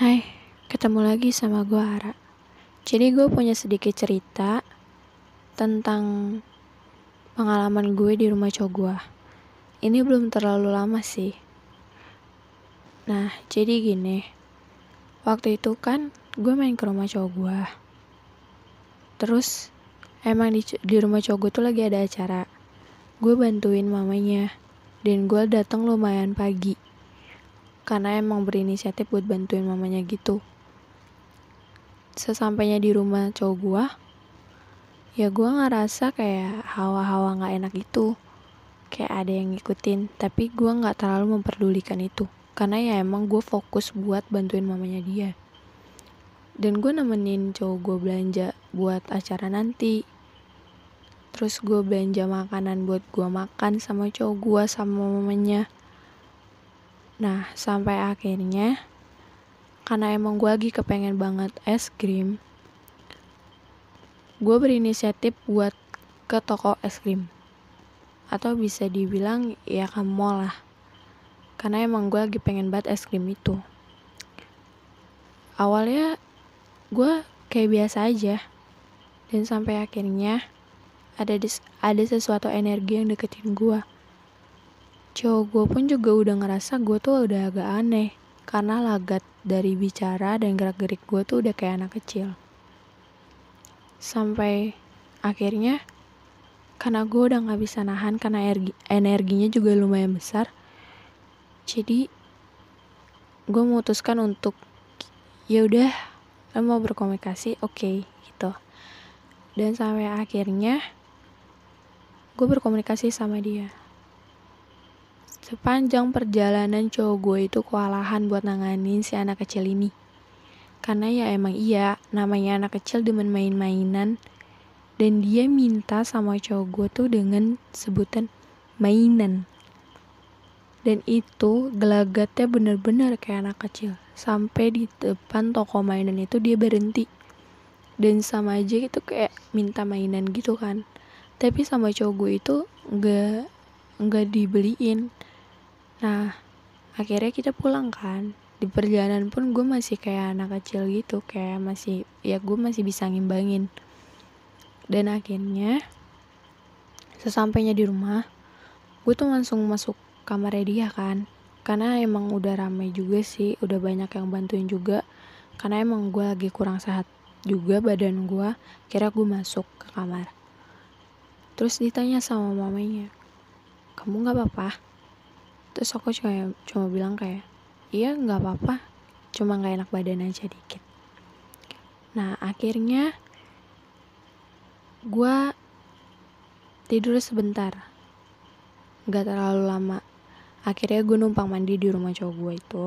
Hai, ketemu lagi sama gue Ara. Jadi gue punya sedikit cerita tentang pengalaman gue di rumah cowok gue. Ini belum terlalu lama sih. Nah, jadi gini. Waktu itu kan gue main ke rumah cowok gue. Terus emang di, di rumah cowok gue tuh lagi ada acara. Gue bantuin mamanya. Dan gue datang lumayan pagi karena emang berinisiatif buat bantuin mamanya gitu. Sesampainya di rumah cowok gua ya gua ngerasa kayak hawa-hawa nggak enak gitu. Kayak ada yang ngikutin tapi gua nggak terlalu memperdulikan itu. Karena ya emang gue fokus buat bantuin mamanya dia. Dan gue nemenin cowok gue belanja buat acara nanti. Terus gue belanja makanan buat gue makan sama cowok gue sama mamanya Nah, sampai akhirnya karena emang gue lagi kepengen banget es krim, gue berinisiatif buat ke toko es krim. Atau bisa dibilang ya ke mall lah. Karena emang gue lagi pengen banget es krim itu. Awalnya gue kayak biasa aja. Dan sampai akhirnya ada ada sesuatu energi yang deketin gue cowok gue pun juga udah ngerasa gue tuh udah agak aneh karena lagat dari bicara dan gerak-gerik gue tuh udah kayak anak kecil. Sampai akhirnya karena gue udah gak bisa nahan karena energi, energinya juga lumayan besar. Jadi gue memutuskan untuk ya udah lo mau berkomunikasi oke okay, gitu. Dan sampai akhirnya gue berkomunikasi sama dia Sepanjang perjalanan cowok gue itu kewalahan buat nanganin si anak kecil ini. Karena ya emang iya, namanya anak kecil demen main-mainan. Dan dia minta sama cowok gue tuh dengan sebutan mainan. Dan itu gelagatnya bener-bener kayak anak kecil. Sampai di depan toko mainan itu dia berhenti. Dan sama aja itu kayak minta mainan gitu kan. Tapi sama cowok gue itu gak, nggak dibeliin Nah, akhirnya kita pulang kan. Di perjalanan pun gue masih kayak anak kecil gitu, kayak masih ya gue masih bisa ngimbangin. Dan akhirnya sesampainya di rumah, gue tuh langsung masuk kamar dia kan. Karena emang udah rame juga sih, udah banyak yang bantuin juga. Karena emang gue lagi kurang sehat juga badan gue, kira gue masuk ke kamar. Terus ditanya sama mamanya, kamu gak apa-apa? Terus aku cuma cuma bilang kayak iya nggak apa-apa. Cuma nggak enak badan aja dikit. Nah akhirnya gue tidur sebentar. Nggak terlalu lama. Akhirnya gue numpang mandi di rumah cowok gue itu.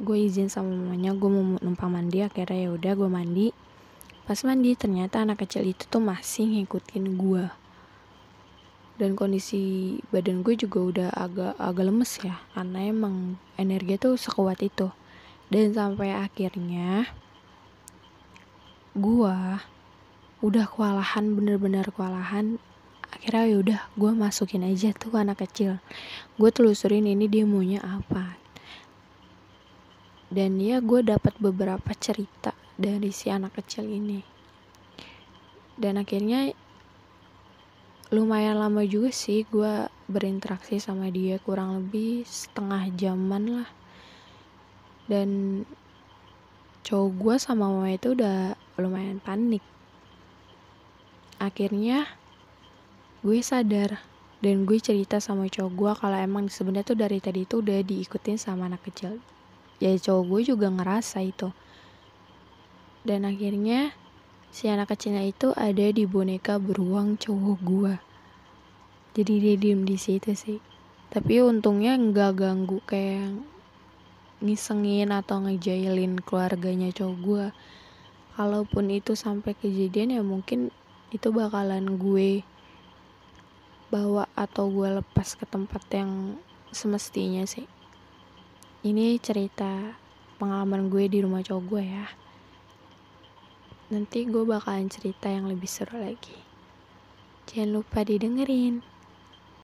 Gue izin sama mamanya gue mau numpang mandi. Akhirnya ya udah gue mandi. Pas mandi ternyata anak kecil itu tuh masih ngikutin gue dan kondisi badan gue juga udah agak agak lemes ya. Karena emang energi tuh sekuat itu. Dan sampai akhirnya gue udah kewalahan bener-bener kewalahan. Akhirnya ya udah gue masukin aja tuh anak kecil. Gue telusurin ini dia maunya apa. Dan ya gue dapat beberapa cerita dari si anak kecil ini. Dan akhirnya lumayan lama juga sih gue berinteraksi sama dia kurang lebih setengah jaman lah. Dan cowok gue sama mama itu udah lumayan panik. Akhirnya gue sadar dan gue cerita sama cowok gue kalau emang sebenarnya tuh dari tadi itu udah diikutin sama anak kecil. Ya cowok gue juga ngerasa itu. Dan akhirnya si anak kecilnya itu ada di boneka beruang cowok gua jadi dia diem di situ sih tapi untungnya nggak ganggu kayak ngisengin atau ngejailin keluarganya cowok gua kalaupun itu sampai kejadian ya mungkin itu bakalan gue bawa atau gue lepas ke tempat yang semestinya sih ini cerita pengalaman gue di rumah cowok gue ya Nanti gue bakalan cerita yang lebih seru lagi. Jangan lupa didengerin.